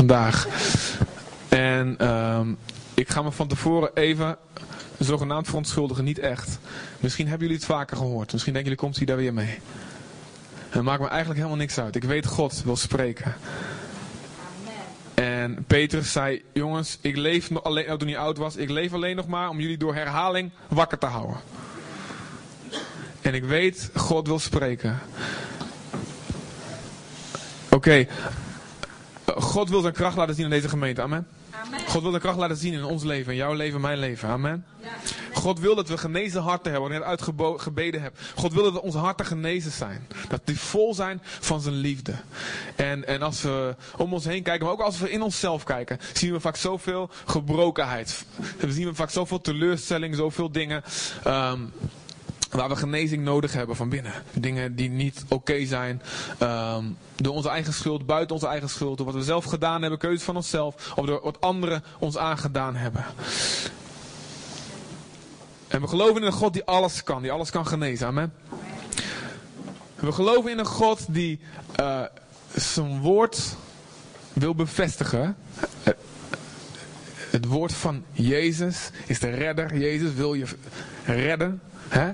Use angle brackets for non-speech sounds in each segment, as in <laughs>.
vandaag. En ehm, ik ga me van tevoren even zogenaamd verontschuldigen, niet echt. Misschien hebben jullie het vaker gehoord. Misschien denken jullie, komt hij daar weer mee. Het maakt me eigenlijk helemaal niks uit. Ik weet, God wil spreken. En Petrus zei, jongens, ik leef nog alleen, toen hij oud was, ik leef alleen nog maar om jullie door herhaling wakker te houden. En ik weet, God wil spreken. Oké, God wil zijn kracht laten zien in deze gemeente. Amen. God wil de kracht laten zien in ons leven, in jouw leven, mijn leven. Amen. God wil dat we genezen harten hebben, wat ik net uitgebeden heb. God wil dat onze harten genezen zijn. Dat die vol zijn van zijn liefde. En, en als we om ons heen kijken, maar ook als we in onszelf kijken, zien we vaak zoveel gebrokenheid. We zien we vaak zoveel teleurstelling, zoveel dingen. Um, waar we genezing nodig hebben van binnen. Dingen die niet oké zijn. Um, door onze eigen schuld, buiten onze eigen schuld. Door wat we zelf gedaan hebben, keuzes van onszelf. Of door wat anderen ons aangedaan hebben. En we geloven in een God die alles kan. Die alles kan genezen. Amen. We geloven in een God die uh, zijn woord wil bevestigen. Het woord van Jezus is de redder. Jezus wil je redden. Hè?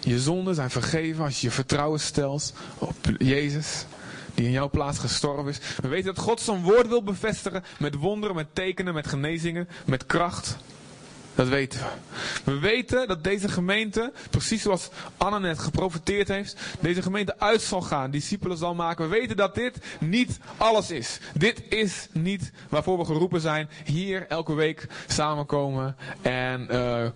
Je zonden zijn vergeven als je je vertrouwen stelt op Jezus. Die in jouw plaats gestorven is. We weten dat God zijn woord wil bevestigen. Met wonderen, met tekenen, met genezingen, met kracht. Dat weten we. We weten dat deze gemeente, precies zoals Anna net geprofiteerd heeft, deze gemeente uit zal gaan, discipelen zal maken. We weten dat dit niet alles is. Dit is niet waarvoor we geroepen zijn. Hier elke week samenkomen en uh,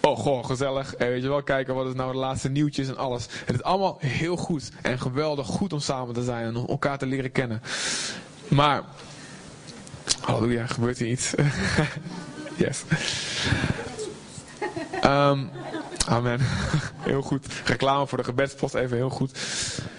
oh goh, gezellig. En weet je wel, kijken wat is nou de laatste nieuwtjes en alles. Het is allemaal heel goed en geweldig goed om samen te zijn en om elkaar te leren kennen. Maar, halleluja, gebeurt hier iets? <laughs> yes. Um, amen. Heel goed. Reclame voor de gebedspost even heel goed.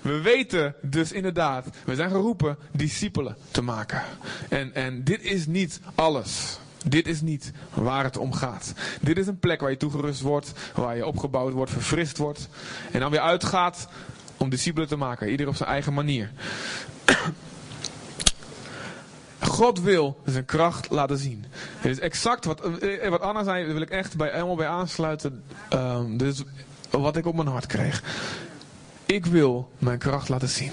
We weten dus inderdaad, we zijn geroepen discipelen te maken. En, en dit is niet alles. Dit is niet waar het om gaat. Dit is een plek waar je toegerust wordt, waar je opgebouwd wordt, verfrist wordt. En dan weer uitgaat om discipelen te maken. Ieder op zijn eigen manier. God wil zijn kracht laten zien. Het is exact wat, eh, wat Anna zei, daar wil ik echt bij, helemaal bij aansluiten. Um, dit is wat ik op mijn hart kreeg. Ik wil mijn kracht laten zien.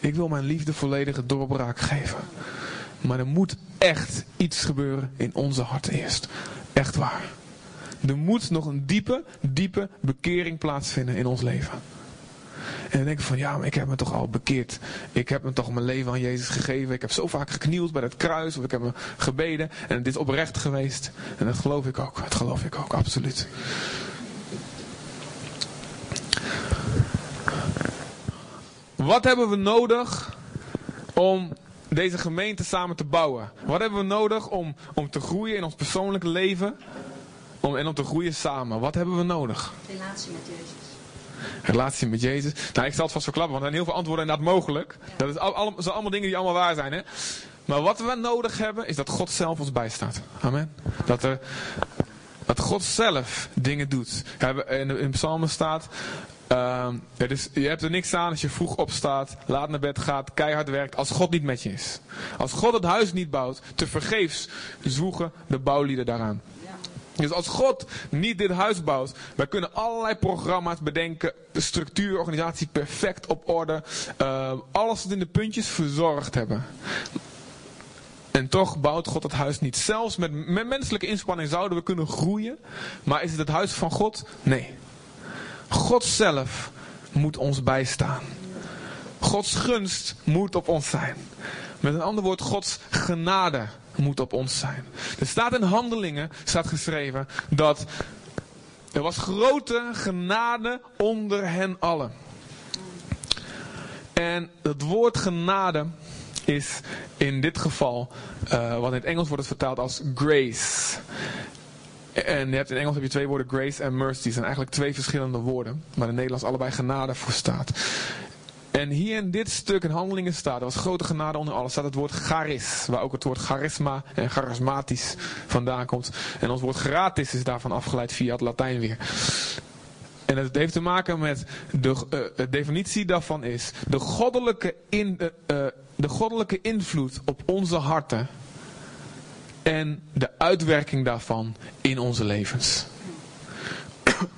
Ik wil mijn liefde volledige doorbraak geven. Maar er moet echt iets gebeuren in onze hart eerst. Echt waar. Er moet nog een diepe, diepe bekering plaatsvinden in ons leven. En dan denk ik van, ja, maar ik heb me toch al bekeerd. Ik heb me toch mijn leven aan Jezus gegeven. Ik heb zo vaak geknield bij het kruis. Of ik heb me gebeden. En dit is oprecht geweest. En dat geloof ik ook. Dat geloof ik ook, absoluut. Wat hebben we nodig om deze gemeente samen te bouwen? Wat hebben we nodig om, om te groeien in ons persoonlijke leven? Om, en om te groeien samen. Wat hebben we nodig? Relatie met Jezus. Relatie met Jezus. Nou, ik zal het vast verklappen, want er zijn heel veel antwoorden inderdaad mogelijk. Dat is al, zijn allemaal dingen die allemaal waar zijn. Hè? Maar wat we nodig hebben, is dat God zelf ons bijstaat. Amen. Dat, er, dat God zelf dingen doet. In, in Psalmen staat, uh, is, je hebt er niks aan als je vroeg opstaat, laat naar bed gaat, keihard werkt, als God niet met je is. Als God het huis niet bouwt, te vergeefs zwoegen de bouwlieden daaraan. Dus als God niet dit huis bouwt, wij kunnen allerlei programma's bedenken, de structuur, organisatie perfect op orde, uh, alles in de puntjes verzorgd hebben. En toch bouwt God het huis niet. Zelfs met, met menselijke inspanning zouden we kunnen groeien, maar is het het huis van God? Nee. God zelf moet ons bijstaan. Gods gunst moet op ons zijn. Met een ander woord, Gods genade moet op ons zijn. Er staat in handelingen, staat geschreven, dat er was grote genade onder hen allen. En het woord genade is in dit geval, uh, wat in het Engels wordt het vertaald als grace. En je hebt in Engels heb je twee woorden, grace en mercy. Die zijn eigenlijk twee verschillende woorden. Maar in Nederlands allebei genade voor staat. En hier in dit stuk in handelingen staat, er was grote genade onder alles, staat het woord charis. Waar ook het woord charisma en charismatisch vandaan komt. En ons woord gratis is daarvan afgeleid via het Latijn weer. En het heeft te maken met de uh, definitie daarvan is de goddelijke, in, uh, de goddelijke invloed op onze harten en de uitwerking daarvan in onze levens.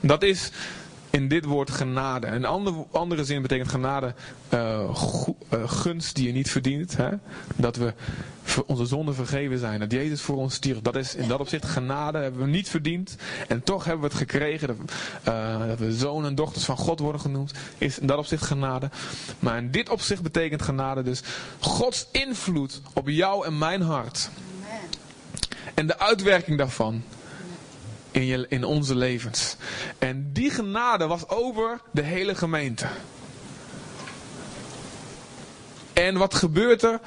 Dat is in dit woord genade. Een andere, andere zin betekent genade uh, gunst die je niet verdient. Hè? Dat we onze zonden vergeven zijn. Dat Jezus voor ons stierf. Dat is in dat opzicht genade. Hebben we niet verdiend. En toch hebben we het gekregen. Dat, uh, dat we zonen en dochters van God worden genoemd. Is in dat opzicht genade. Maar in dit opzicht betekent genade dus Gods invloed op jou en mijn hart. En de uitwerking daarvan in, je, in onze levens. En die genade was over de hele gemeente. En wat gebeurt er?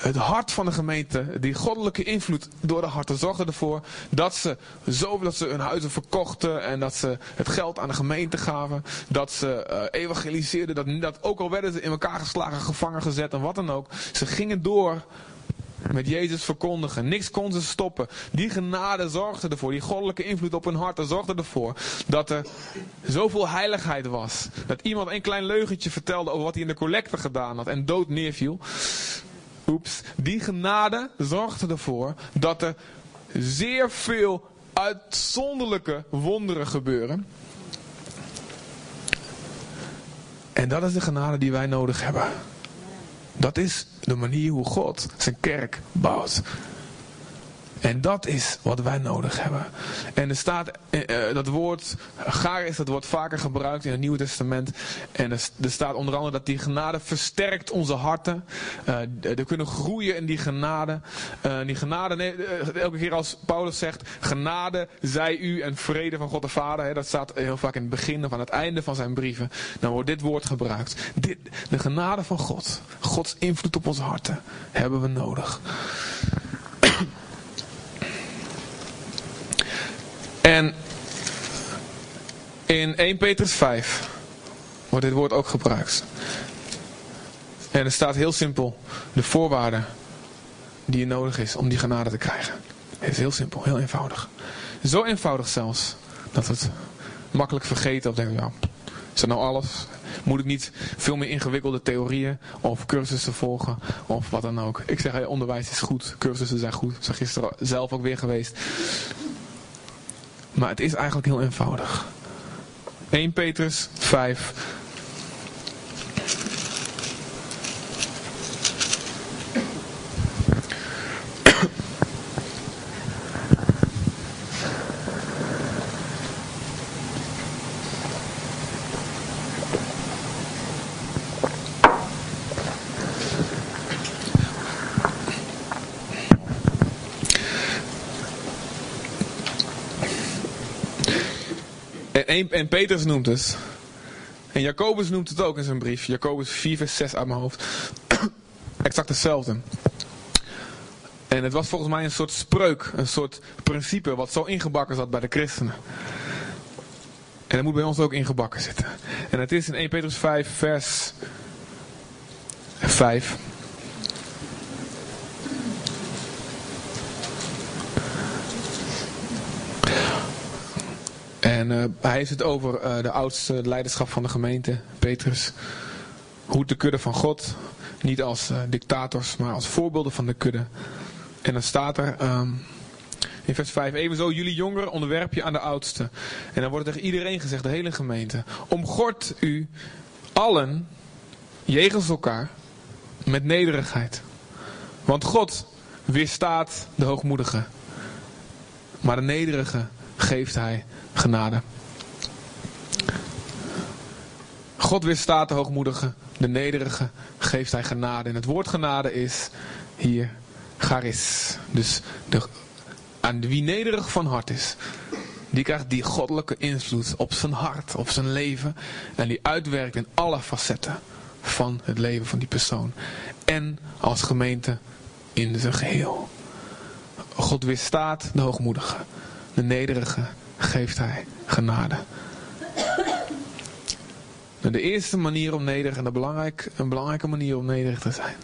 Het hart van de gemeente, die goddelijke invloed door de harten, zorgde ervoor dat ze zoveel dat ze hun huizen verkochten en dat ze het geld aan de gemeente gaven. Dat ze uh, evangeliseerden, dat, dat ook al werden ze in elkaar geslagen, gevangen gezet en wat dan ook. Ze gingen door met Jezus verkondigen. Niks kon ze stoppen. Die genade zorgde ervoor, die goddelijke invloed op hun harten zorgde ervoor dat er zoveel heiligheid was. Dat iemand een klein leugentje vertelde over wat hij in de collecte gedaan had en dood neerviel. Oeps. Die genade zorgde ervoor dat er zeer veel uitzonderlijke wonderen gebeuren. En dat is de genade die wij nodig hebben. Dat is de manier hoe God zijn kerk bouwt. En dat is wat wij nodig hebben. En er staat, eh, eh dat woord, gaar is dat wordt vaker gebruikt in het Nieuwe Testament. En er, staat onder andere dat die genade versterkt onze harten. Uh, we kunnen groeien in die genade. Die genade, nee, elke keer als Paulus zegt, genade zij u en vrede van God de Vader. Hè, dat staat heel vaak in het begin of aan het einde van zijn brieven. Dan wordt dit woord gebruikt. Dit, de genade van God, Gods invloed op onze harten, hebben we nodig. En in 1 Petrus 5 wordt dit woord ook gebruikt. En er staat heel simpel de voorwaarden die je nodig is om die genade te krijgen. Het is heel simpel, heel eenvoudig. Zo eenvoudig zelfs dat het makkelijk vergeten of denken, ja, is dat nou alles? Moet ik niet veel meer ingewikkelde theorieën of cursussen volgen of wat dan ook? Ik zeg, onderwijs is goed, cursussen zijn goed. Ik zeg gisteren zelf ook weer geweest. Maar het is eigenlijk heel eenvoudig. 1 Petrus 5. En, Petrus noemt het. En Jacobus noemt het ook in zijn brief. Jacobus 4 vers 6 uit mijn hoofd. <coughs> exact hetzelfde. En het was volgens mij een soort spreuk, een soort principe wat zo ingebakken zat bij de christenen. En dat moet bij ons ook ingebakken zitten. En het is in 1 Petrus 5 vers 5. En uh, hij heeft het over uh, de oudste leiderschap van de gemeente, Petrus. Hoe de kudde van God, niet als uh, dictators, maar als voorbeelden van de kudde. En dan staat er um, in vers 5, evenzo jullie jongeren onderwerp je aan de oudste. En dan wordt er tegen iedereen gezegd, de hele gemeente. Omgord u allen, jegens elkaar, met nederigheid. Want God weerstaat de hoogmoedige. Maar de nederige geeft hij genade. God weerstaat de hoogmoedige, de nederige geeft hij genade. En het woord genade is hier charis. Dus de, aan wie nederig van hart is, die krijgt die goddelijke invloed op zijn hart, op zijn leven. En die uitwerkt in alle facetten van het leven van die persoon. En als gemeente in zijn geheel. God weerstaat de hoogmoedige, de nederige geeft hij genade. De eerste manier om nederig en een belangrijke manier om nederig te zijn,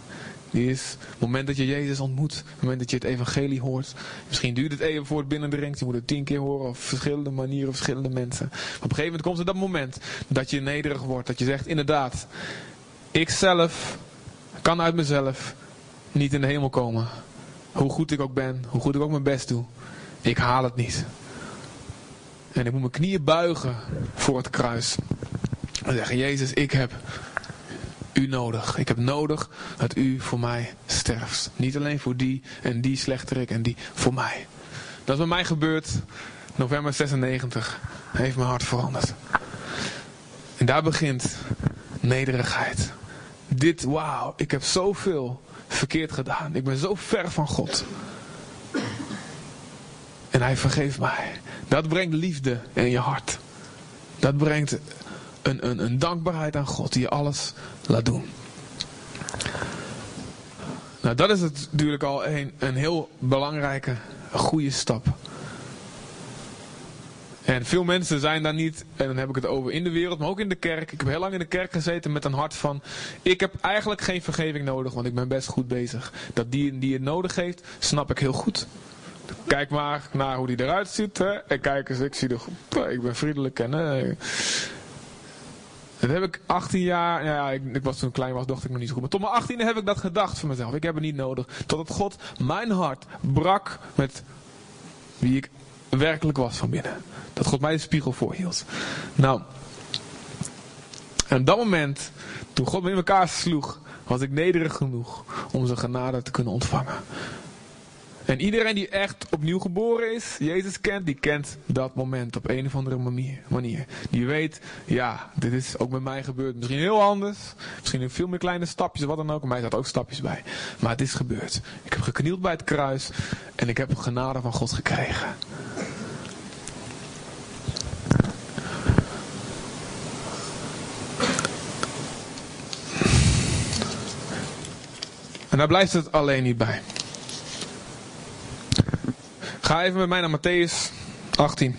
Die is het moment dat je Jezus ontmoet. Het moment dat je het evangelie hoort. Misschien duurt het even voor het binnendringt. Je moet het tien keer horen op verschillende manieren, verschillende mensen. Maar op een gegeven moment komt er dat moment dat je nederig wordt. Dat je zegt, inderdaad, ik zelf kan uit mezelf niet in de hemel komen. Hoe goed ik ook ben, hoe goed ik ook mijn best doe. Ik haal het niet. En ik moet mijn knieën buigen voor het kruis. En zeggen, Jezus, ik heb u nodig. Ik heb nodig dat u voor mij sterft. Niet alleen voor die en die slechterik en die, voor mij. Dat is bij mij gebeurd. November 96 heeft mijn hart veranderd. En daar begint nederigheid. Dit, wauw, ik heb zoveel verkeerd gedaan. Ik ben zo ver van God. En hij vergeeft mij. Dat brengt liefde in je hart. Dat brengt een, een, een dankbaarheid aan God die je alles laat doen. Nou, dat is het natuurlijk al een, een heel belangrijke, goede stap. En veel mensen zijn daar niet, en dan heb ik het over in de wereld, maar ook in de kerk. Ik heb heel lang in de kerk gezeten met een hart van, ik heb eigenlijk geen vergeving nodig, want ik ben best goed bezig. Dat die die het nodig heeft, snap ik heel goed. Kijk maar naar hoe die eruit ziet. Hè? En kijk eens, ik zie er goed. Ik ben vriendelijk en... Dat heb ik 18 jaar, ja, ik, ik, was toen klein was, dacht ik nog niet zo goed. Maar tot mijn 18 heb ik dat gedacht voor mezelf. Ik heb het niet nodig. Totdat God mijn hart brak met wie ik werkelijk was van binnen. Dat God mij de spiegel voorhield. Nou, en op dat moment, toen God me in elkaar sloeg, was ik nederig genoeg om zijn genade te kunnen ontvangen. En iedereen die echt opnieuw geboren is, Jezus kent, die kent dat moment op een of andere manier. Die weet, ja, dit is ook met mij gebeurd. Misschien heel anders. Misschien in veel meer kleine stapjes, wat dan ook. Mij zaten ook stapjes bij. Maar het is gebeurd. Ik heb geknield bij het kruis en ik heb genade van God gekregen. En daar blijft het alleen niet bij. Ga even met mij naar Matthäus 18.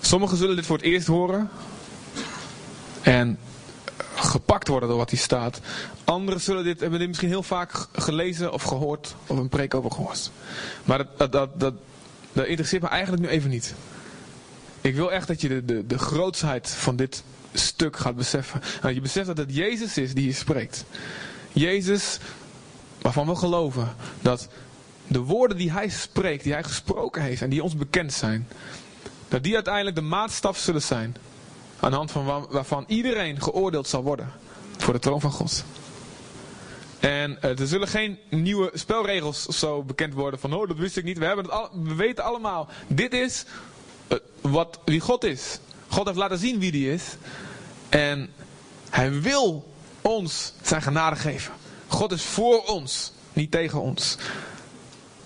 Sommigen zullen dit voor het eerst horen. En worden door wat hier staat. Anderen zullen dit, hebben dit misschien heel vaak gelezen of gehoord of een preek over gehoord. Maar dat, dat, dat, dat, interesseert me eigenlijk nu even niet. Ik wil echt dat je de, de, de grootsheid van dit stuk gaat beseffen. En dat je beseft dat het Jezus is die hier spreekt. Jezus, waarvan we geloven dat de woorden die hij spreekt, die hij gesproken heeft en die ons bekend zijn, dat die uiteindelijk de maatstaf zullen zijn aan de hand van waarvan iedereen geoordeeld zal worden voor de troon van God. En uh, er zullen geen nieuwe spelregels of zo bekend worden van, oh dat wist ik niet. We, hebben het we weten allemaal, dit is uh, wat, wie God is. God heeft laten zien wie die is. En hij wil ons zijn genade geven. God is voor ons, niet tegen ons.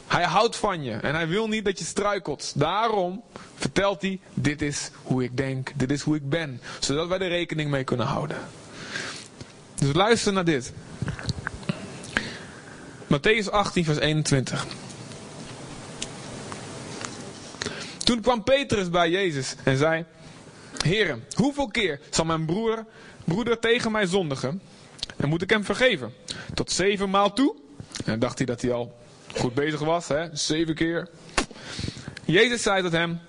Hij houdt van je en hij wil niet dat je struikelt. Daarom vertelt hij, dit is hoe ik denk, dit is hoe ik ben. Zodat wij er rekening mee kunnen houden. Dus luister naar dit. Matthäus 18 vers 21. Toen kwam Petrus bij Jezus en zei, Heren, hoeveel keer zal mijn broer, broeder tegen mij zondigen en moet ik hem vergeven? Tot zeven maal toe? En dan dacht hij dat hij al goed bezig was, hè? zeven keer. Jezus zei tot hem,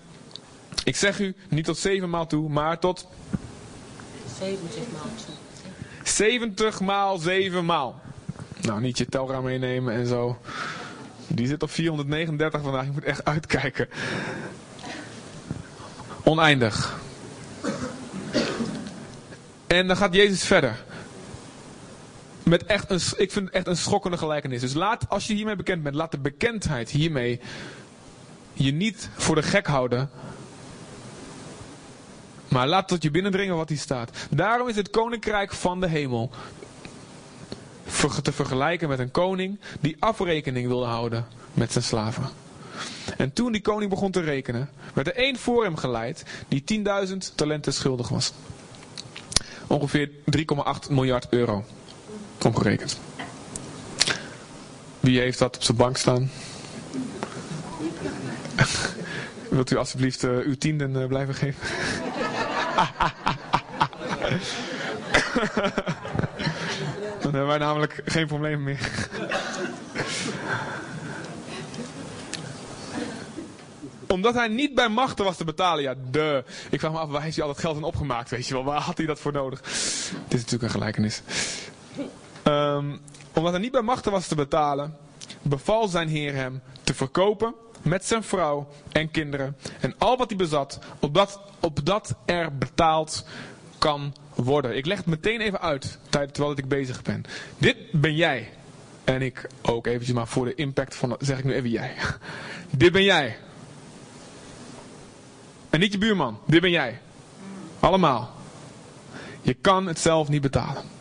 ik zeg u niet tot zeven maal toe, maar tot... 70 maal toe. 70 maal zeven maal. Nou, niet je telraam meenemen en zo. Die zit op 439 vandaag, je moet echt uitkijken. Oneindig. En dan gaat Jezus verder. Met echt een, ik vind het echt een schokkende gelijkenis. Dus laat, als je hiermee bekend bent, laat de bekendheid hiermee je niet voor de gek houden. Maar laat tot je binnendringen wat hier staat. Daarom is het koninkrijk van de hemel te vergelijken met een koning die afrekening wilde houden met zijn slaven. En toen die koning begon te rekenen, werd er één voor hem geleid die 10.000 talenten schuldig was. ongeveer 3,8 miljard euro. Omgerekend. Wie heeft dat op zijn bank staan? <laughs> Wilt u alsjeblieft uh, uw tienden uh, blijven geven? <laughs> Dan hebben wij namelijk geen probleem meer. Omdat hij niet bij machten was te betalen. Ja, de. Ik vraag me af, waar heeft hij al dat geld in opgemaakt? Weet je wel, waar had hij dat voor nodig? Dit is natuurlijk een gelijkenis. Um, omdat hij niet bij machten was te betalen, beval zijn heer hem te verkopen met zijn vrouw en kinderen en al wat hij bezat, opdat, opdat er betaald kan worden. Ik leg het meteen even uit, terwijl ik bezig ben. Dit ben jij. En ik ook eventjes, maar voor de impact van, zeg ik nu even jij. <laughs> Dit ben jij. En niet je buurman, dit ben jij. Allemaal. Je kan het zelf niet betalen.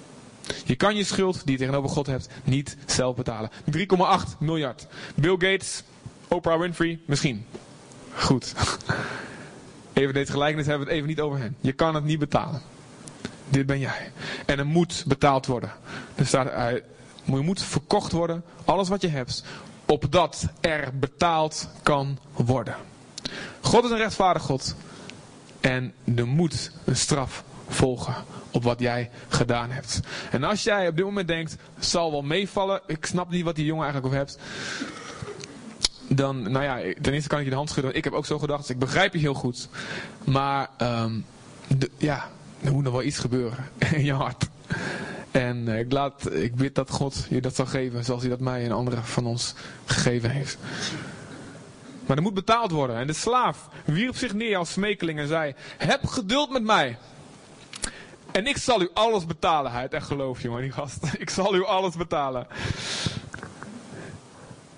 Je kan je schuld die je tegenover God hebt niet zelf betalen. 3,8 miljard. Bill Gates, Oprah Winfrey, misschien. Goed. <laughs> Even deze gelijkenis hebben we het even niet over hen. Je kan het niet betalen. Dit ben jij. En er moet betaald worden. Er staat, moet verkocht worden, alles wat je hebt, opdat er betaald kan worden. God is een rechtvaardig God. En er moet een straf volgen op wat jij gedaan hebt. En als jij op dit moment denkt, zal wel meevallen, ik snap niet wat die jongen eigenlijk over hebt. Dan, nou ja, ten eerste kan ik je de hand schudden. Ik heb ook zo gedacht, dus ik begrijp je heel goed. Maar, de, ja, er moet nog wel iets gebeuren <laughs> in je hart. En uh, ik, laat, ik bid dat God je dat zal geven, zoals hij dat mij en anderen van ons gegeven heeft. Maar er moet betaald worden. En de slaaf wierp zich neer als smekeling en zei: Heb geduld met mij. En ik zal u alles betalen. Hij had echt geloof, jongen, die gast. <laughs> Ik zal u alles betalen.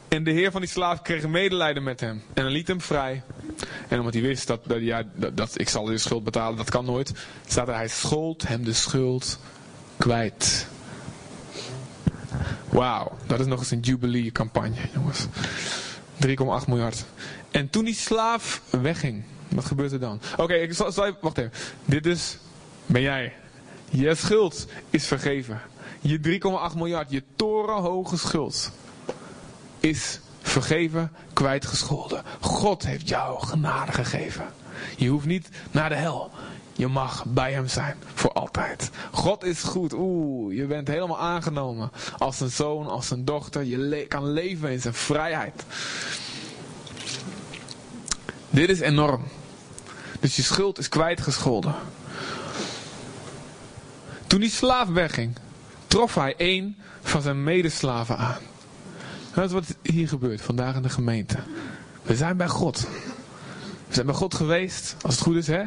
En de heer van die slaaf kreeg medelijden met hem. En liet hem vrij. En omdat hij wist dat, dat, ja, dat ik zal de schuld betalen, dat kan nooit. Staat er, hij schold hem de schuld kwijt. Wauw, dat is nog eens een Jubilee campagne, jongens. 3,8 miljard. En toen die slaaf wegging, wat gebeurt er dan? Oké, ik zal, zal wacht even. Dit is, ben jij. Je schuld is vergeven. Je 3,8 miljard, je torenhoge schuld is vergeven, kwijtgescholden. God heeft jou genade gegeven. Je hoeft niet naar de hel. Je mag bij hem zijn. Voor altijd. God is goed. Oeh, je bent helemaal aangenomen. Als een zoon, als een dochter. Je kan leven in zijn vrijheid. Dit is enorm. Dus je schuld is kwijtgescholden. Toen die slaaf wegging, trof hij een van zijn medeslaven aan. Dat is wat hier gebeurt vandaag in de gemeente. We zijn bij God. We zijn bij God geweest, als het goed is, hè?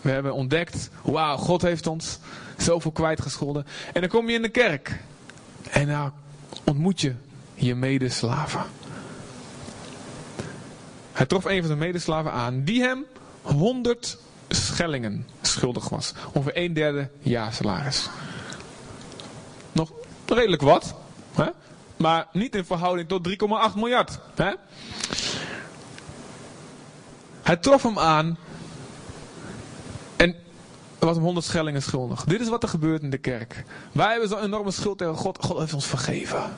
We hebben ontdekt, wauw, God heeft ons zoveel kwijtgescholden. En dan kom je in de kerk. En dan ontmoet je je medeslaven. Hij trof een van zijn medeslaven aan, die hem 100 schellingen schuldig was. Ongeveer een derde jaarsalaris. Nog redelijk wat. Hè? Maar niet in verhouding tot 3,8 miljard. Hè? Hij trof hem aan en was hem 100 schellingen schuldig. Dit is wat er gebeurt in de kerk. Wij hebben zo'n enorme schuld tegen God. God heeft ons vergeven.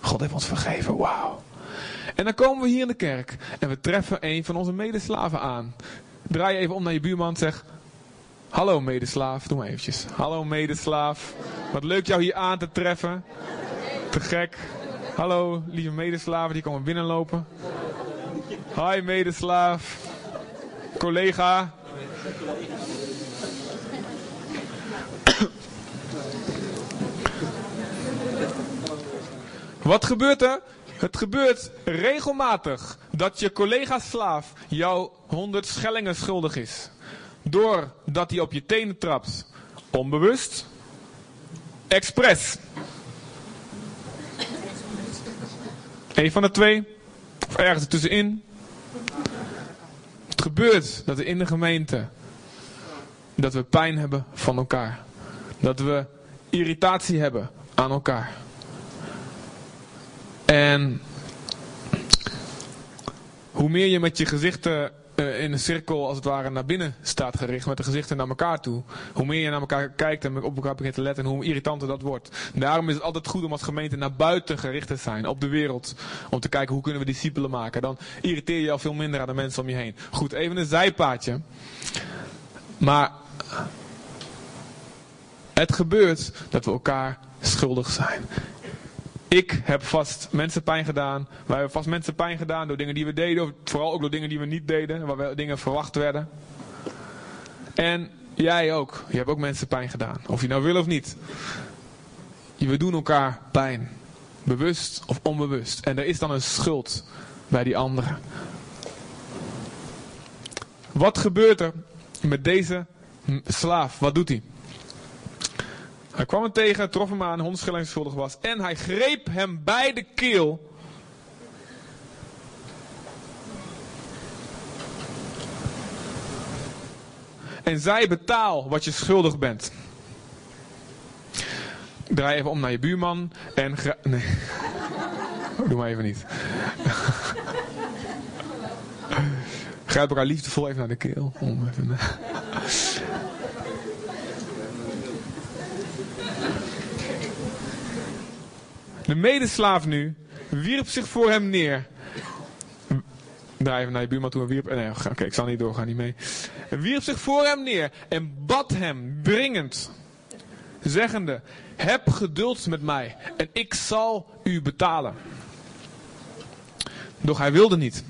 God heeft ons vergeven. Wauw. En dan komen we hier in de kerk en we treffen een van onze medeslaven aan. Draai even om naar je buurman zeg... Hallo medeslaaf, doe maar eventjes. Hallo medeslaaf. Wat leuk jou hier aan te treffen. Te gek. Hallo lieve medeslaven, die komen binnenlopen. Hi medeslaaf. Collega. Wat gebeurt er? Het gebeurt regelmatig dat je collega slaaf jou 100 schellingen schuldig is. Doordat hij op je tenen trapt. Onbewust. Expres. Eén van de twee. Of ergens tussenin. Het gebeurt dat we in de gemeente. Dat we pijn hebben van elkaar. Dat we irritatie hebben aan elkaar. En hoe meer je met je gezichten eh, in een cirkel als het ware naar binnen staat gericht met de gezichten naar elkaar toe. Hoe meer je naar elkaar kijkt en op elkaar begint te letten, hoe irritanter dat wordt. Daarom is het altijd goed om als gemeente naar buiten gericht te zijn, op de wereld. Om te kijken hoe kunnen we discipelen maken. Dan irriteer je al veel minder aan de mensen om je heen. Goed, even een zijpaadje. Maar het gebeurt dat we elkaar schuldig zijn. Ik heb vast mensen pijn gedaan. Wij hebben vast mensen pijn gedaan door dingen die we deden. Vooral ook door dingen die we niet deden. Waar we dingen verwacht werden. En jij ook. Je hebt ook mensen pijn gedaan. Of je nou wil of niet. We doen elkaar pijn. Bewust of onbewust. En er is dan een schuld bij die anderen. Wat gebeurt er met deze slaaf? Wat doet hij? Hij kwam hem tegen, trof hem aan, hondschilling schuldig was. En hij greep hem bij de keel. En zei betaal wat je schuldig bent. Draai even om naar je buurman en... Nee. <laughs> Doe maar even niet. <laughs> Grijp elkaar liefdevol even naar de keel. Om even... De medeslaaf nu wierp zich voor hem neer. Draai even naar je buurman toe en wierp... Nee, oké, ik zal niet doorgaan, niet mee. Wierp zich voor hem neer en bad hem dringend. Zeggende, heb geduld met mij en ik zal u betalen. Doch hij wilde niet.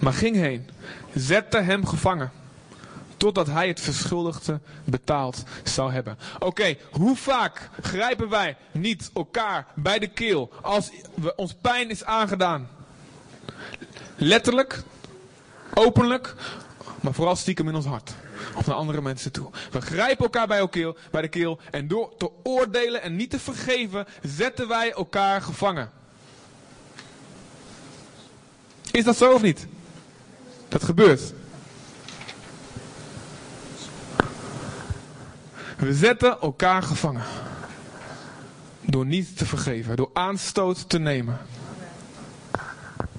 Maar ging heen, zette hem gevangen totdat hij het verschuldigde betaald zou hebben. Oké, hoe vaak grijpen wij niet elkaar bij de keel als we, ons pijn is aangedaan? Letterlijk, openlijk, maar vooral stiekem in ons hart. Of naar andere mensen toe. We grijpen elkaar bij, keel, bij de keel en door te oordelen en niet te vergeven, zetten wij elkaar gevangen. Is dat zo of niet? Dat gebeurt. We zetten elkaar gevangen. Door niet te vergeven, door aanstoot te nemen.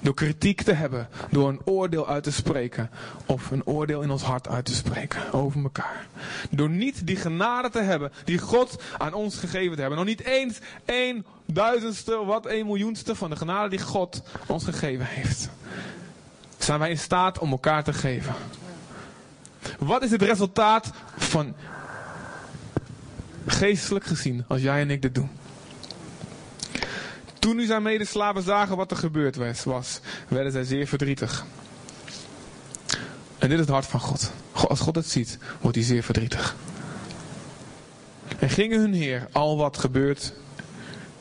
Door kritiek te hebben, door een oordeel uit te spreken. Of een oordeel in ons hart uit te spreken over elkaar. Door niet die genade te hebben die God aan ons gegeven te hebben. Nog niet eens een duizendste, wat een miljoenste van de genade die God ons gegeven heeft. Zijn wij in staat om elkaar te geven. Wat is het resultaat van Geestelijk gezien, als jij en ik dit doen. Toen nu zijn medeslaven zagen wat er gebeurd was, werden zij zeer verdrietig. En dit is het hart van God. Als God het ziet, wordt hij zeer verdrietig. En gingen hun heer al wat gebeurd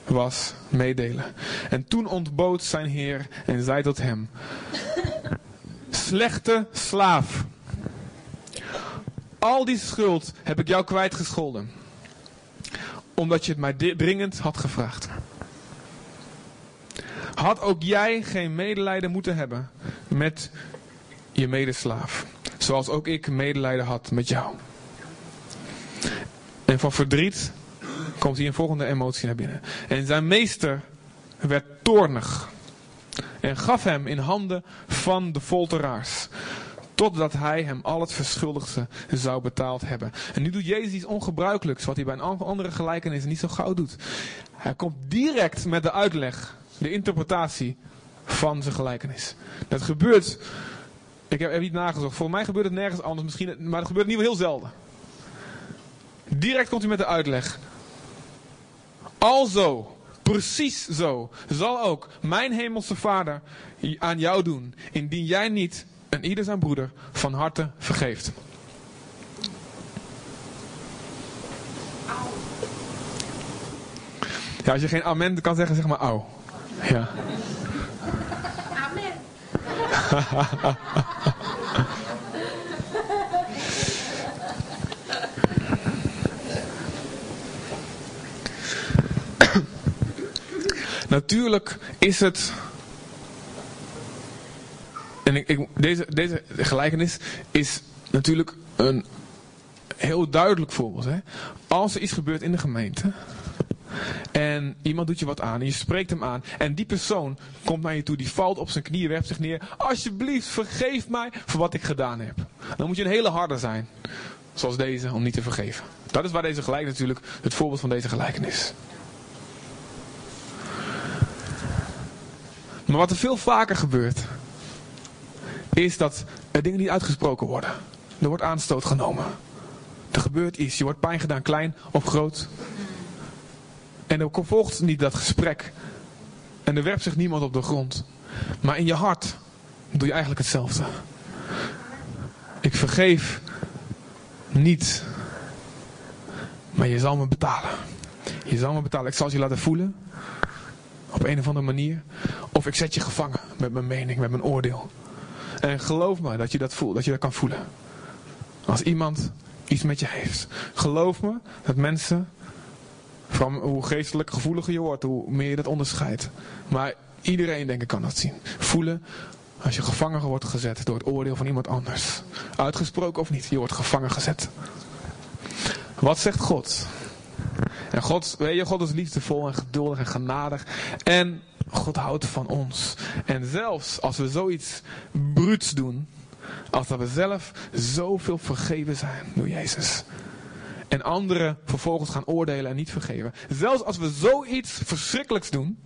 was meedelen. En toen ontbood zijn heer en zei tot hem: Slechte slaaf, al die schuld heb ik jou kwijtgescholden omdat je het mij dringend had gevraagd. Had ook jij geen medelijden moeten hebben met je medeslaaf, zoals ook ik medelijden had met jou. En van verdriet komt hier een volgende emotie naar binnen. En zijn meester werd toornig en gaf hem in handen van de folteraars. Totdat hij hem al het verschuldigde zou betaald hebben. En nu doet Jezus iets ongebruikelijks, wat hij bij een andere gelijkenis niet zo gauw doet. Hij komt direct met de uitleg, de interpretatie van zijn gelijkenis. Dat gebeurt, ik heb, niet nagezocht, voor mij gebeurt het nergens anders, misschien, maar het gebeurt in ieder geval heel zelden. Direct komt hij met de uitleg. Alzo, precies zo, zal ook mijn hemelse vader aan jou doen, indien jij niet en ieder zijn broeder van harte vergeeft. Ja, als je geen amen kan zeggen, zeg maar au. Ja. Amen. Natuurlijk is het en ik, deze, deze gelijkenis is natuurlijk een heel duidelijk voorbeeld. Hè? Als er iets gebeurt in de gemeente, En iemand doet je wat aan en je spreekt hem aan. En die persoon komt naar je toe, die valt op zijn knieën, werpt zich neer. Alsjeblieft, vergeef mij voor wat ik gedaan heb. Dan moet je een hele harde zijn. Zoals deze, om niet te vergeven. Dat is waar deze gelijk natuurlijk het voorbeeld van deze gelijkenis. Maar wat er veel vaker gebeurt, is dat er dingen niet uitgesproken worden. Er wordt aanstoot genomen. Er gebeurt iets. Je wordt pijn gedaan, klein of groot. En er volgt niet dat gesprek. En er werpt zich niemand op de grond. Maar in je hart doe je eigenlijk hetzelfde. Ik vergeef niet. Maar je zal me betalen. Je zal me betalen. Ik zal je laten voelen. Op een of andere manier. Of ik zet je gevangen met mijn mening, met mijn oordeel. En geloof me dat je dat voelt, dat je dat kan voelen. Als iemand iets met je heeft. Geloof me dat mensen, van hoe geestelijk gevoeliger je wordt, hoe meer je dat onderscheidt. Maar iedereen denk ik kan dat zien. Voelen als je gevangen wordt gezet door het oordeel van iemand anders. Uitgesproken of niet, je wordt gevangen gezet. Wat zegt God? En God, weet je, God is liefdevol en geduldig en genadig. En God houdt van ons. En zelfs als we zoiets bruuts doen, als dat we zelf zoveel vergeven zijn door Jezus. En anderen vervolgens gaan oordelen en niet vergeven. Zelfs als we zoiets verschrikkelijks doen,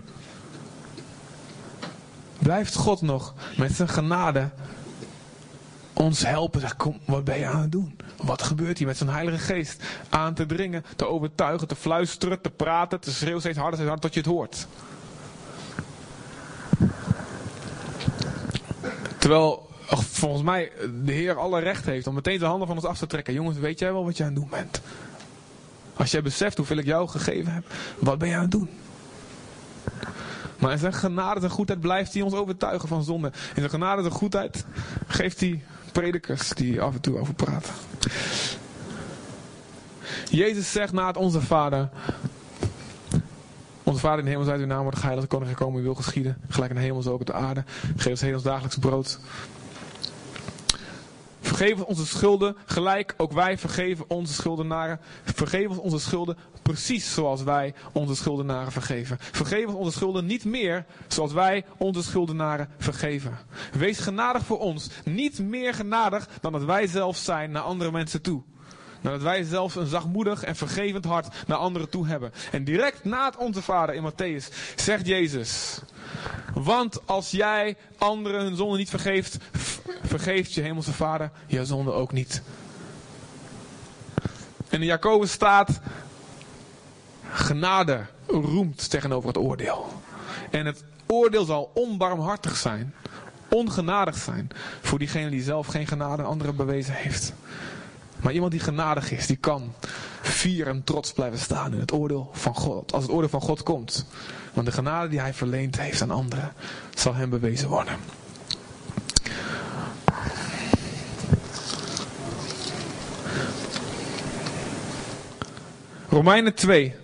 blijft God nog met zijn genade ons helpen. Zeg, kom, wat ben je aan het doen? Wat gebeurt hier met zijn heilige geest? Aan te dringen, te overtuigen, te fluisteren, te praten, te schreeuwen steeds harder, steeds harder tot je het hoort. Terwijl volgens mij de Heer alle recht heeft om meteen zijn handen van ons af te trekken. Jongens, weet jij wel wat je aan het doen bent? Als jij beseft hoeveel ik jou gegeven heb, wat ben je aan het doen? Maar in zijn genade en goedheid blijft hij ons overtuigen van zonde. In zijn genade en goedheid geeft hij predikers die af en toe over praten. Jezus zegt na het Onze Vader. Onze Vader in de hemel, uit uw naam wordt geheiligd, koning gekomen, uw wil geschieden. Gelijk in de hemel, zo ook op de aarde. Geef ons heden dagelijks brood. Vergeef ons onze schulden, gelijk ook wij vergeven onze schuldenaren. Vergeef ons onze schulden precies zoals wij onze schuldenaren vergeven. Vergeef ons onze schulden niet meer zoals wij onze schuldenaren vergeven. Wees genadig voor ons, niet meer genadig dan dat wij zelf zijn naar andere mensen toe. Dat wij zelfs een zachtmoedig en vergevend hart naar anderen toe hebben. En direct na het Onze Vader in Matthäus zegt Jezus... Want als jij anderen hun zonde niet vergeeft, vergeeft je hemelse vader je zonde ook niet. En in Jacobus staat, genade roemt tegenover het oordeel. En het oordeel zal onbarmhartig zijn, ongenadig zijn voor diegene die zelf geen genade aan anderen bewezen heeft. Maar iemand die genadig is, die kan fier en trots blijven staan in het oordeel van God. Als het oordeel van God komt. Want de genade die hij verleend heeft aan anderen, zal hem bewezen worden. Romeinen 2.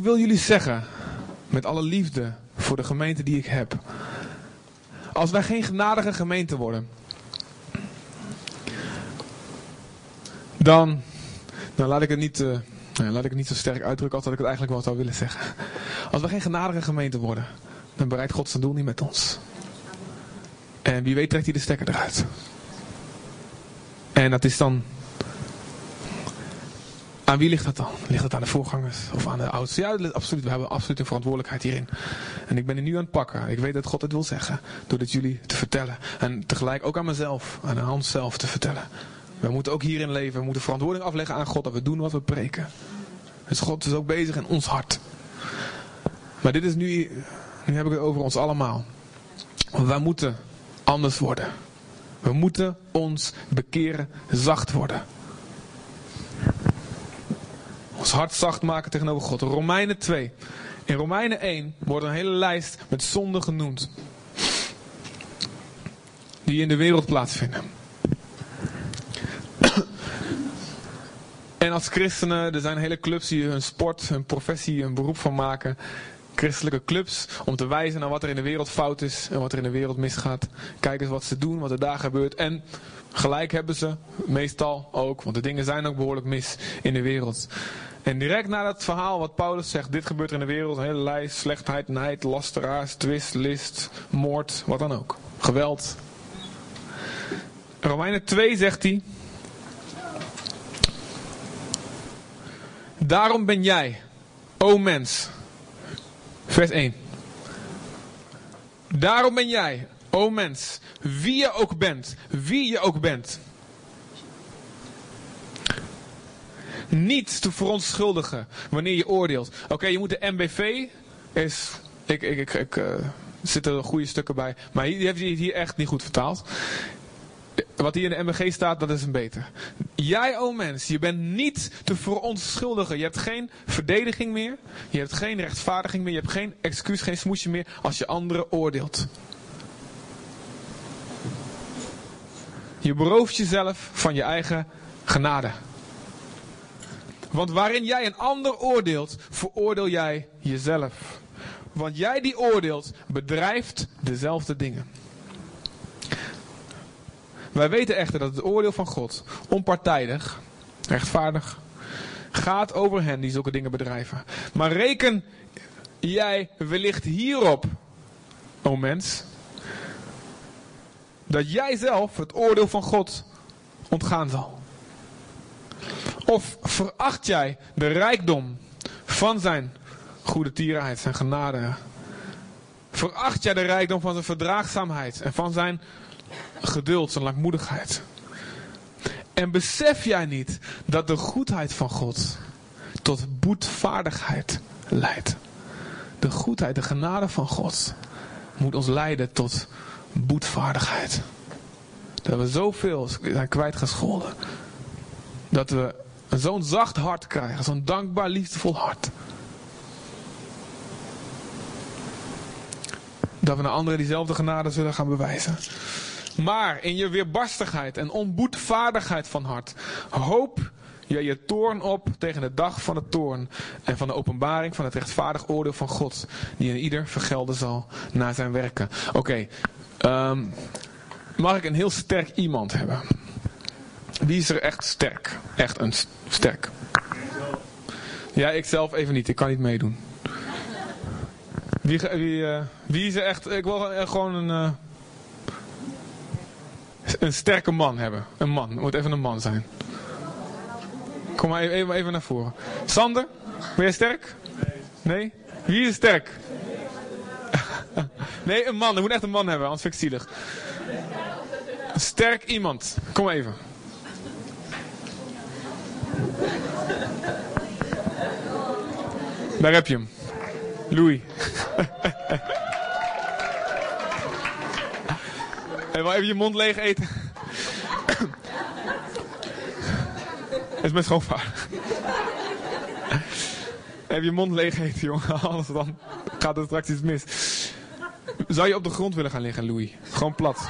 Ik wil jullie zeggen, met alle liefde voor de gemeente die ik heb. Als wij geen genadige gemeente worden, dan, dan laat ik het niet, uh, laat ik het niet zo sterk uitdrukken als dat ik het eigenlijk wel zou willen zeggen. Als we geen genadige gemeente worden, dan bereikt God zijn doel niet met ons. En wie weet trekt hij de stekker eruit. En dat is dan aan wie ligt dat dan? Ligt het aan de voorgangers of aan de oudsten? Ja, absoluut. We hebben absoluut een verantwoordelijkheid hierin. En ik ben er nu aan het pakken. Ik weet dat God het wil zeggen. Door dit jullie te vertellen. En tegelijk ook aan mezelf, aan Hans zelf te vertellen. We moeten ook hierin leven. We moeten verantwoording afleggen aan God dat we doen wat we preken. Dus God is ook bezig in ons hart. Maar dit is nu, nu heb ik het over ons allemaal. Want wij moeten anders worden. We moeten ons bekeren zacht worden. Ons hart zacht maken tegenover God. Romeinen 2. In Romeinen 1 wordt een hele lijst met zonden genoemd. Die in de wereld plaatsvinden. En als christenen, er zijn hele clubs die hun sport, hun professie, een beroep van maken. Christelijke clubs om te wijzen naar wat er in de wereld fout is en wat er in de wereld misgaat. Kijk eens wat ze doen, wat er daar gebeurt. En gelijk hebben ze, meestal ook, want de dingen zijn ook behoorlijk mis in de wereld. En direct na dat verhaal wat Paulus zegt, dit gebeurt er in de wereld, een hele lijst, slechtheid, nijd, lasteraars, twist, list, moord, wat dan ook. Geweld. Romeinen 2 zegt hij, Daarom ben jij, o mens. Vers 1. Daarom ben jij, o mens, wie je ook bent, wie je ook bent. Niet te verontschuldigen wanneer je oordeelt. Oké, je moet de MBV is. Ik, ik, ik, ik uh, zitten goede stukken bij. Maar die heeft hij hier echt niet goed vertaald. Wat hier in de MBG staat, dat is een beter. Jij, o mens, je bent niet te verontschuldigen. Je hebt geen verdediging meer. Je hebt geen rechtvaardiging meer. Je hebt geen excuus, geen smoesje meer als je anderen oordeelt. Je berooft jezelf van je eigen genade. Want waarin jij een ander oordeelt, veroordeel jij jezelf. Want jij die oordeelt, bedrijft dezelfde dingen. Wij weten echter dat het oordeel van God onpartijdig, rechtvaardig, gaat over hen die zulke dingen bedrijven. Maar reken jij wellicht hierop, o mens, dat jij zelf het oordeel van God ontgaan zal. Of veracht jij de rijkdom van zijn goede tierenheid, zijn genade? Veracht jij de rijkdom van zijn verdraagzaamheid en van zijn geduld, zijn langmoedigheid? En besef jij niet dat de goedheid van God tot boetvaardigheid leidt? De goedheid, de genade van God moet ons leiden tot boetvaardigheid. Dat we zoveel zijn kwijtgescholden. Dat we zo'n zacht hart krijgen, zo'n dankbaar, liefdevol hart. Dat we naar anderen diezelfde genade zullen gaan bewijzen. Maar in je weerbarstigheid en onboedvaardigheid van hart, hoop je je toorn op tegen de dag van de toorn en van de openbaring van het rechtvaardig oordeel van God, die in ieder vergelden zal naar zijn werken. Oké, um, mag ik een heel sterk iemand hebben? Wie is er echt sterk? Echt een sterk. Ja, ik zelf even niet. Ik kan niet meedoen. Wie, wie, uh, wie is er echt... Ik wil gewoon een... Uh, een sterke man hebben. Een man. Het moet even een man zijn. Kom maar even, even naar voren. Sander, ben jij sterk? Nee? Wie is sterk? <laughs> nee, een man. Er moet echt een man hebben, anders vind ik zielig. Sterk iemand. Kom even. Daar heb je hem. Louis. en wel even je mond leeg eten. Het is mijn schoonvader. Even je mond leeg eten, jongen. Anders dan gaat er straks iets mis. Zou je op de grond willen gaan liggen, Louis? Gewoon plat.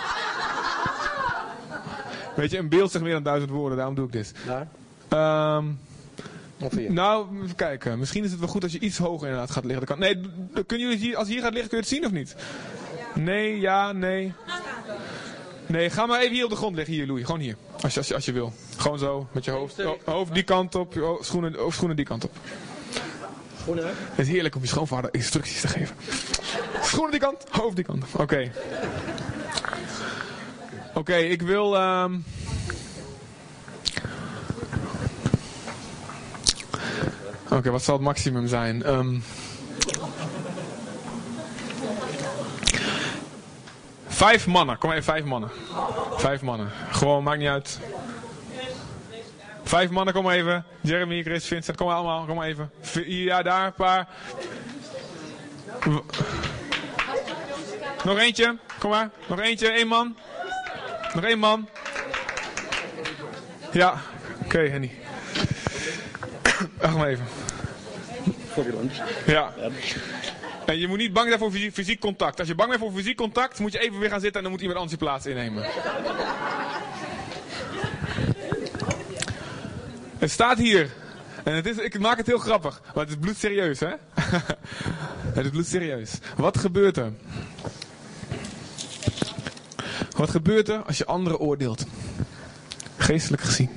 Weet je, een beeld zegt meer dan duizend woorden, daarom doe ik dit. Daar? Um, nou, even kijken. Misschien is het wel goed als je iets hoger inderdaad gaat liggen. Nee, kunnen jullie hier, als je hier gaat liggen, kun je het zien of niet? Nee, ja, nee. Nee, ga maar even hier op de grond liggen, hier Louis. Gewoon hier. Als je, als je, als je wil. Gewoon zo, met je hoofd, hoofd die kant op, je schoenen, schoenen die kant op. Schoenen? Het is heerlijk om je schoonvader instructies te geven. Schoenen die kant, hoofd die kant op. Oké. Oké, ik wil... Um... Oké, wat zal het maximum zijn? Um... Vijf mannen, kom even, vijf mannen. Vijf mannen. Gewoon, maakt niet uit. Vijf mannen, kom even. Jeremy, Chris, Vincent, kom maar allemaal, kom maar even. Ja, daar, een paar. Nog eentje, kom maar. Nog eentje, één man. Nog één man. Ja, oké, Henny. <coughs> Wacht maar even. Ja. En je moet niet bang zijn voor fysiek, fysiek, contact. Als je bang bent voor fysiek contact, moet je even weer gaan zitten en dan moet iemand anders je plaats innemen. Het staat hier. En het is, ik maak het heel grappig. Maar het is bloedserieus, hè? <laughs> het is bloedserieus. Wat gebeurt er? Wat gebeurt er als je anderen oordeelt? Geestelijk gezien.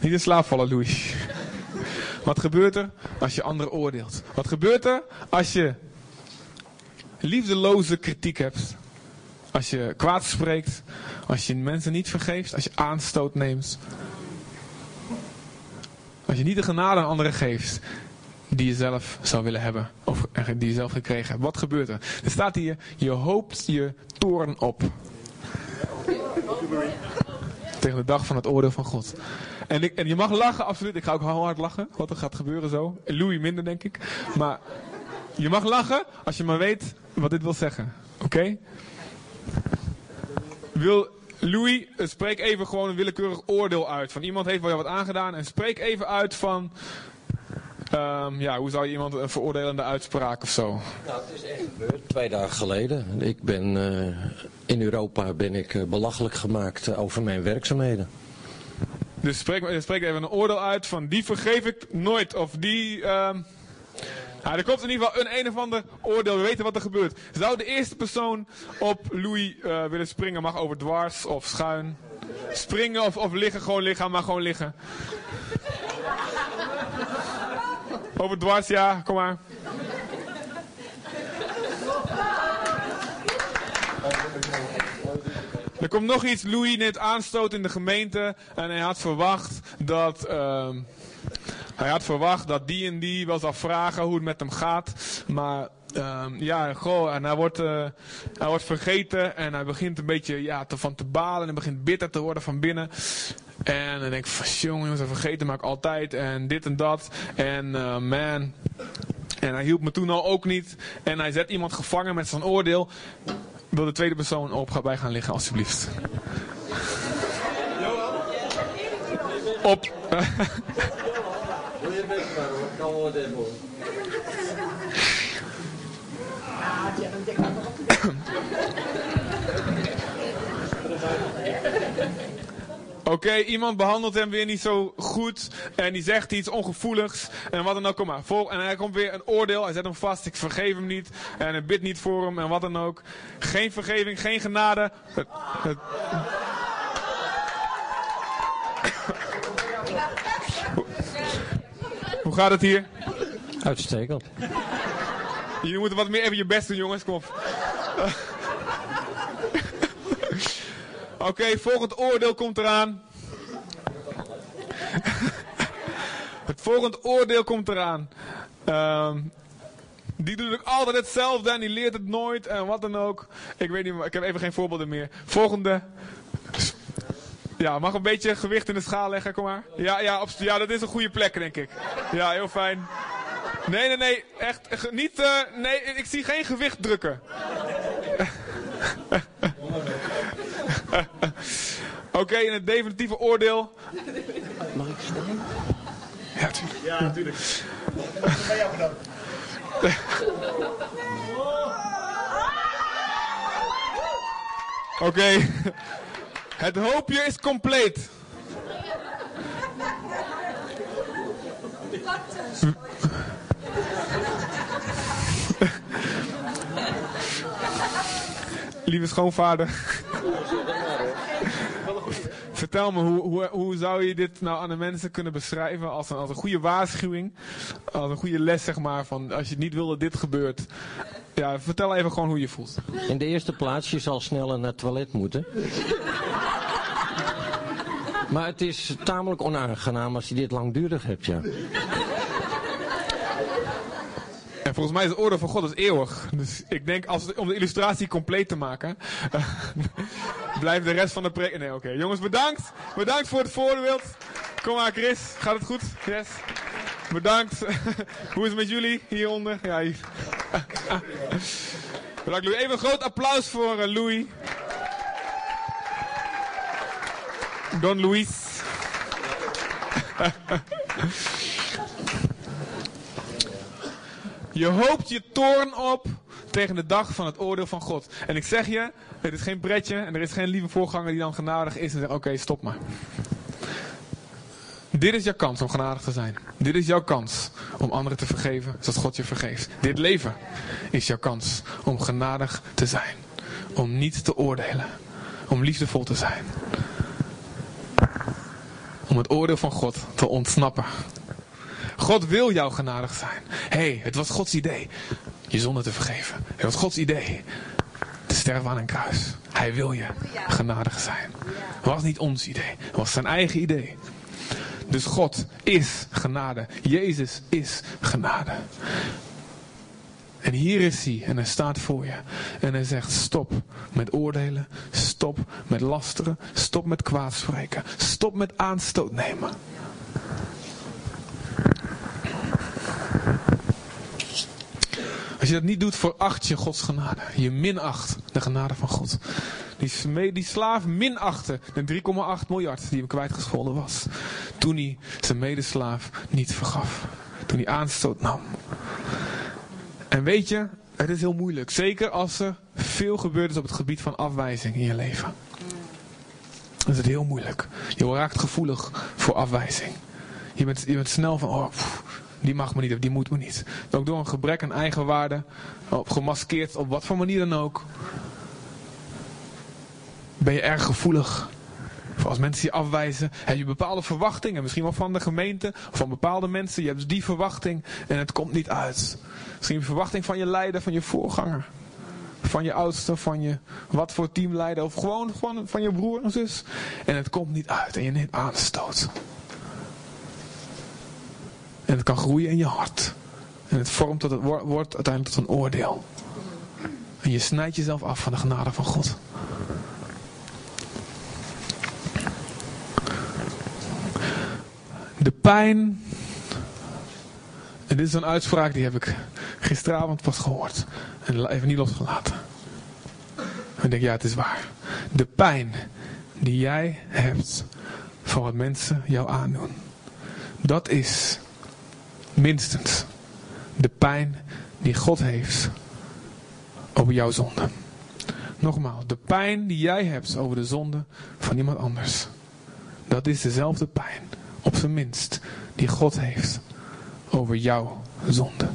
Niet in slaap vallen, Louis. Wat gebeurt er als je anderen oordeelt? Wat gebeurt er als je liefdeloze kritiek hebt? Als je kwaad spreekt? Als je mensen niet vergeeft? Als je aanstoot neemt? Als je niet de genade aan anderen geeft die je zelf zou willen hebben. Of die je zelf gekregen hebt. Wat gebeurt er? Er staat hier, je hoopt je toorn op. Tegen de dag van het oordeel van God. En, ik, en je mag lachen, absoluut. Ik ga ook heel hard lachen. Wat er gaat gebeuren zo. Louis minder, denk ik. Maar je mag lachen als je maar weet wat dit wil zeggen. Oké? Wil Louis, spreek even gewoon een willekeurig oordeel uit. Van iemand heeft wel wat aangedaan. En spreek even uit van Um, ja, hoe zou je iemand een veroordelende uitspraak of zo? Nou, het is echt gebeurd twee dagen geleden. Ik ben, uh, in Europa ben ik uh, belachelijk gemaakt over mijn werkzaamheden. Dus spreek, spreek even een oordeel uit van die vergeef ik nooit. Of die... Um... Ja, er komt in ieder geval een een of ander oordeel. We weten wat er gebeurt. Zou de eerste persoon op Louis willen springen? Mag over dwars of schuin. Springen of, of liggen, gewoon liggen, maar gewoon liggen. Over dwars, ja, kom maar. Er komt nog iets. Louis net aanstoot in de gemeente. En hij had verwacht dat. Uh, hij had verwacht dat die en die wel zou vragen hoe het met hem gaat. Maar uh, ja, goh, en hij wordt, uh, hij wordt vergeten. En hij begint een beetje ja, te, van te balen. En hij begint bitter te worden van binnen. En dan denk ik van, jongen, jongens, vergeten maak ik altijd. En dit en dat. En uh, man. En hij hielp me toen al ook niet. En hij zet iemand gevangen met zijn oordeel. Wil de tweede persoon op bij gaan liggen, alsjeblieft. Op. Wil je best maar hoor, kan wel wat Oké, iemand behandelt hem weer niet zo goed. En die zegt iets ongevoeligs. En wat dan ook, kom maar. Vol, en hij komt weer een oordeel. Hij zet hem vast. Ik vergeef hem niet. En hij bidt niet voor hem. En wat dan ook. Geen vergeving, geen genade. Het, het... Hoe gaat het hier? Uitstekend. Jullie moeten wat meer even je best doen, jongens. Kom op. Oké, okay, volgend oordeel komt eraan. <laughs> het volgende oordeel komt eraan. Um, die doet ook altijd hetzelfde en die leert het nooit en wat dan ook. Ik weet niet, ik heb even geen voorbeelden meer. Volgende. Ja, mag een beetje gewicht in de schaal leggen, kom maar. Ja, ja, op, ja dat is een goede plek, denk ik. Ja, heel fijn. Nee, nee, nee, echt niet. Uh, nee, ik zie geen gewicht drukken. <laughs> <laughs> Oké, okay, in het definitieve oordeel. Mag ik staan? Ja, natuurlijk. Ja, natuurlijk. Bij jou bedankt. Oké. Okay. Het hoopje is compleet. Lieve schoonvader. Vertel me, hoe, hoe, hoe zou je dit nou aan de mensen kunnen beschrijven als een, als een goede waarschuwing? Als een goede les, zeg maar, van als je niet wil dat dit gebeurt. Ja, vertel even gewoon hoe je voelt. In de eerste plaats, je zal sneller naar het toilet moeten. Maar het is tamelijk onaangenaam als je dit langdurig hebt, ja. En volgens mij is het oordeel van God is eeuwig. Dus ik denk, als, om de illustratie compleet te maken, uh, <laughs> blijft de rest van de preek... Nee, oké. Jongens, bedankt. Bedankt voor het voorbeeld. Kom maar, Chris. Gaat het goed? Yes. Bedankt. <laughs> Hoe is het met jullie hieronder? Ja, hier. <laughs> Bedankt, Louis. Even een groot applaus voor uh, Louis. Don Luis. Je hoopt je toorn op tegen de dag van het oordeel van God. En ik zeg je, het is geen pretje en er is geen lieve voorganger die dan genadig is en zegt: Oké, stop maar. Dit is jouw kans om genadig te zijn. Dit is jouw kans om anderen te vergeven zoals God je vergeeft. Dit leven is jouw kans om genadig te zijn. Om niet te oordelen. Om liefdevol te zijn. Om het oordeel van God te ontsnappen. God wil jou genadig zijn. Hé, hey, het was Gods idee je zonde te vergeven. Het was Gods idee te sterven aan een kruis. Hij wil je genadig zijn. Het was niet ons idee. Het was zijn eigen idee. Dus God is genade. Jezus is genade. En hier is hij en hij staat voor je. En hij zegt stop met oordelen. Stop met lasteren. Stop met kwaadspreken. Stop met aanstoot nemen. Als je dat niet doet, veracht je Gods genade. Je minacht de genade van God. Die, die slaaf minachtte de 3,8 miljard die hem kwijtgescholden was. Toen hij zijn medeslaaf niet vergaf. Toen hij aanstoot nam. En weet je, het is heel moeilijk. Zeker als er veel gebeurd is op het gebied van afwijzing in je leven. Dan is het heel moeilijk. Je raakt gevoelig voor afwijzing. Je bent, je bent snel van, oh, die mag me niet of die moet me niet. Ook door een gebrek aan eigenwaarde, op gemaskeerd op wat voor manier dan ook, ben je erg gevoelig. Voor als mensen je afwijzen, heb je bepaalde verwachtingen, misschien wel van de gemeente, of van bepaalde mensen. Je hebt dus die verwachting en het komt niet uit. Misschien een verwachting van je leider, van je voorganger. Van je oudste, van je wat voor teamleider, of gewoon, gewoon van je broer en zus. En het komt niet uit en je neemt aanstoot. En het kan groeien in je hart. En het vormt tot het wordt uiteindelijk tot een oordeel. En je snijdt jezelf af van de genade van God. De pijn. En dit is een uitspraak die heb ik gisteravond pas gehoord. En even niet losgelaten. En ik denk, ja, het is waar. De pijn die jij hebt voor wat mensen jou aandoen. Dat is minstens de pijn die God heeft over jouw zonde. Nogmaals, de pijn die jij hebt over de zonde van iemand anders. Dat is dezelfde pijn, op zijn minst, die God heeft over jouw zonde.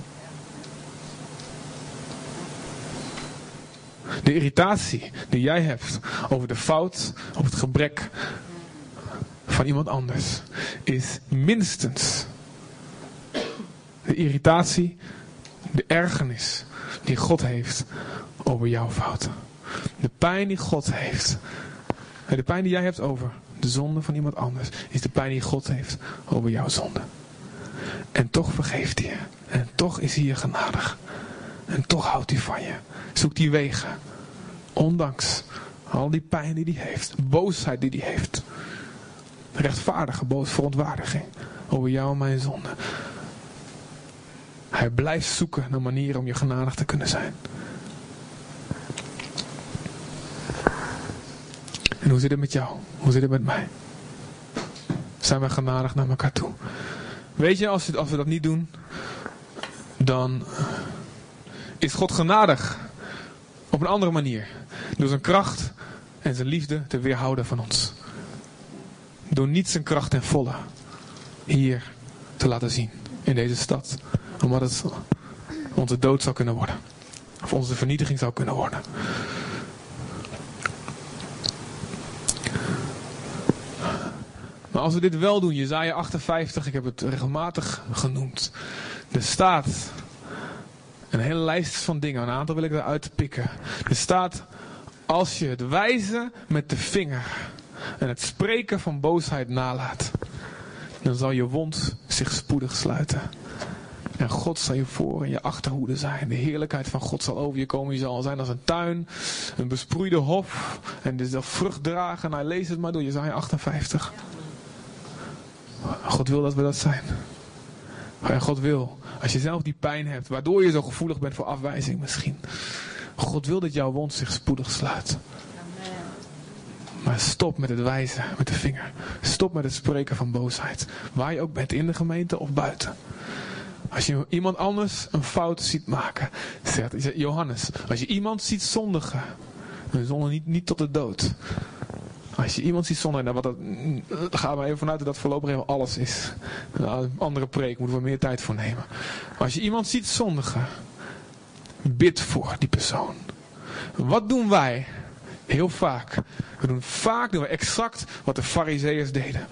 De irritatie die jij hebt over de fout, over het gebrek van iemand anders, is minstens de irritatie, de ergernis die God heeft over jouw fouten. De pijn die God heeft. De pijn die jij hebt over de zonde van iemand anders, is de pijn die God heeft over jouw zonde. En toch vergeeft hij je. En toch is hij je genadig. En toch houdt hij van je. Zoekt die wegen. Ondanks al die pijn die hij heeft. Boosheid die hij heeft. Rechtvaardige boos verontwaardiging over jou en mijn zonde. Hij blijft zoeken naar manieren om je genadig te kunnen zijn. En hoe zit het met jou? Hoe zit het met mij? Zijn we genadig naar elkaar toe? Weet je, als, als we dat niet doen, dan is God genadig op een andere manier. Door zijn kracht en zijn liefde te weerhouden van ons. Door niet zijn kracht ten volle hier te laten zien in deze stad omdat het onze dood zou kunnen worden. Of onze vernietiging zou kunnen worden. Maar als we dit wel doen, Jezaja 58, ik heb het regelmatig genoemd. Er staat een hele lijst van dingen, een aantal wil ik eruit pikken. Er staat, als je het wijzen met de vinger en het spreken van boosheid nalaat, dan zal je wond zich spoedig sluiten. En God zal je voor en je achterhoede zijn. De heerlijkheid van God zal over je komen. Je zal zijn als een tuin, een besproeide hof. En dus zal vrucht dragen. Nou, lees het maar door. Je 58. God wil dat we dat zijn. En God wil, als je zelf die pijn hebt, waardoor je zo gevoelig bent voor afwijzing misschien. God wil dat jouw wond zich spoedig sluit. Maar stop met het wijzen met de vinger. Stop met het spreken van boosheid. Waar je ook bent, in de gemeente of buiten. Als je iemand anders een fout ziet maken, zegt Johannes, als je iemand ziet zondigen, zonde niet, niet tot de dood, Als je iemand ziet zonder, nou wat dat, ga maar even vanuit dat dat voorlopig even alles is. Nou, andere preek, moeten we meer tijd voor nemen. Als je iemand ziet zondigen, bid voor die persoon. Wat doen wij? Heel vaak. We doen vaak doen we exact wat de fariseeërs deden.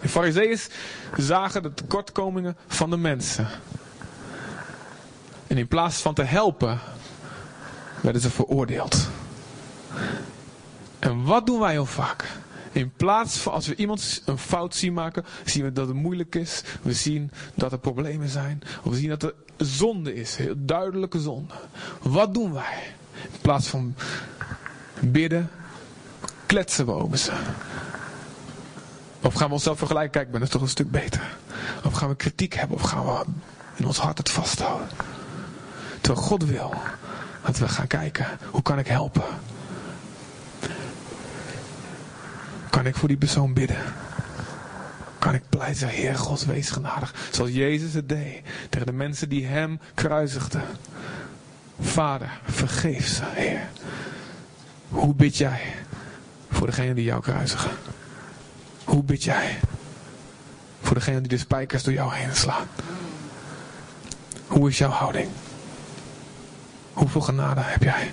De fariseeërs zagen de tekortkomingen van de mensen. En in plaats van te helpen, werden ze veroordeeld. En wat doen wij heel vaak? In plaats van als we iemand een fout zien maken, zien we dat het moeilijk is. We zien dat er problemen zijn. Of we zien dat er zonde is. Heel duidelijke zonde. Wat doen wij? In plaats van bidden, kletsen we over ze. Of gaan we onszelf vergelijken, kijk, ik ben er toch een stuk beter. Of gaan we kritiek hebben, of gaan we in ons hart het vasthouden. Terwijl God wil dat we gaan kijken, hoe kan ik helpen? Kan ik voor die persoon bidden? Kan ik pleit zeggen, Heer God, wees genadig. Zoals Jezus het deed tegen de mensen die hem kruisigden. Vader, vergeef ze, Heer. Hoe bid jij voor degene die jou kruisigen? Hoe bid jij voor degene die de spijkers door jou heen slaan? Hoe is jouw houding? Hoeveel genade heb jij?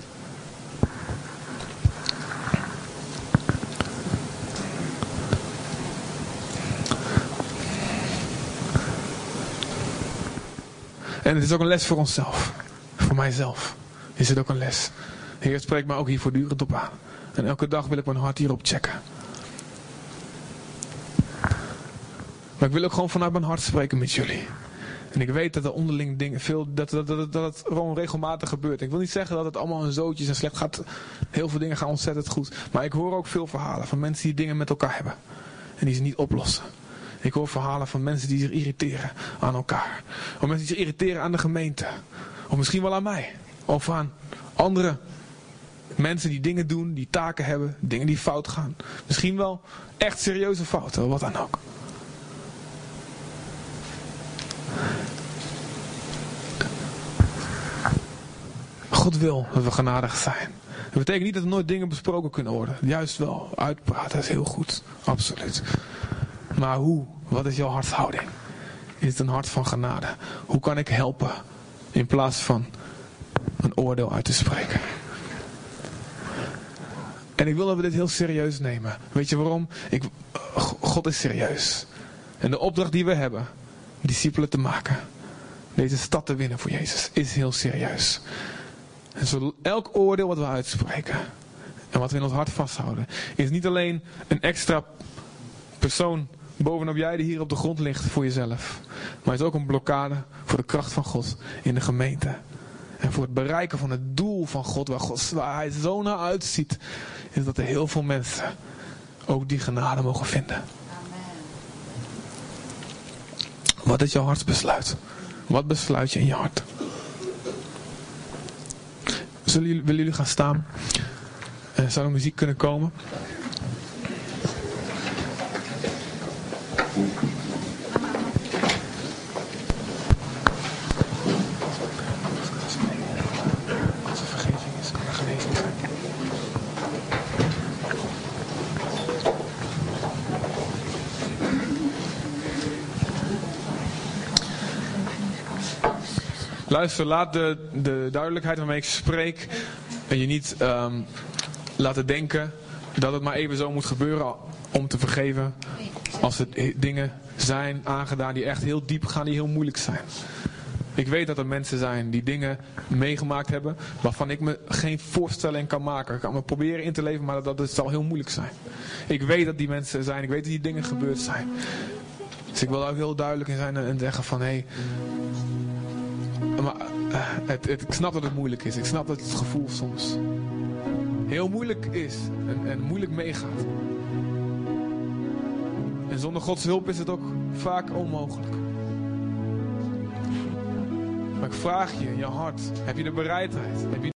En het is ook een les voor onszelf. Voor mijzelf is het ook een les. De Heer spreekt me ook hier voortdurend op aan. En elke dag wil ik mijn hart hierop checken. Maar ik wil ook gewoon vanuit mijn hart spreken met jullie. En ik weet dat er onderling dingen veel, dat, dat, dat, dat het gewoon regelmatig gebeurt. Ik wil niet zeggen dat het allemaal een zootjes en slecht gaat. Heel veel dingen gaan ontzettend goed. Maar ik hoor ook veel verhalen van mensen die dingen met elkaar hebben. En die ze niet oplossen. Ik hoor verhalen van mensen die zich irriteren aan elkaar. Of mensen die zich irriteren aan de gemeente. Of misschien wel aan mij. Of aan andere mensen die dingen doen, die taken hebben, dingen die fout gaan. Misschien wel echt serieuze fouten, wat dan ook. God wil dat we genadig zijn. Dat betekent niet dat er nooit dingen besproken kunnen worden. Juist wel, uitpraten is heel goed, absoluut. Maar hoe? Wat is jouw hartshouding? Is het een hart van genade? Hoe kan ik helpen in plaats van een oordeel uit te spreken? En ik wil dat we dit heel serieus nemen. Weet je waarom? Ik, God is serieus. En de opdracht die we hebben, discipelen te maken, deze stad te winnen voor Jezus, is heel serieus. En zo elk oordeel wat we uitspreken en wat we in ons hart vasthouden, is niet alleen een extra persoon bovenop jij die hier op de grond ligt voor jezelf. Maar is ook een blokkade voor de kracht van God in de gemeente. En voor het bereiken van het doel van God, waar, God, waar hij zo naar uitziet, is dat er heel veel mensen ook die genade mogen vinden. Amen. Wat is jouw hartsbesluit? Wat besluit je in je hart? Zullen jullie, willen jullie gaan staan? Uh, zou er muziek kunnen komen? Luister, laat de, de duidelijkheid waarmee ik spreek en je niet um, laten denken dat het maar even zo moet gebeuren om te vergeven. Als er dingen zijn aangedaan die echt heel diep gaan, die heel moeilijk zijn. Ik weet dat er mensen zijn die dingen meegemaakt hebben waarvan ik me geen voorstelling kan maken. Ik kan me proberen in te leven, maar dat, dat zal heel moeilijk zijn. Ik weet dat die mensen zijn, ik weet dat die dingen gebeurd zijn. Dus ik wil daar ook heel duidelijk in zijn en zeggen van hé, hey, maar uh, het, het, ik snap dat het moeilijk is. Ik snap dat het gevoel soms heel moeilijk is en, en moeilijk meegaat. En zonder Gods hulp is het ook vaak onmogelijk. Maar ik vraag je in je hart, heb je de bereidheid? Heb je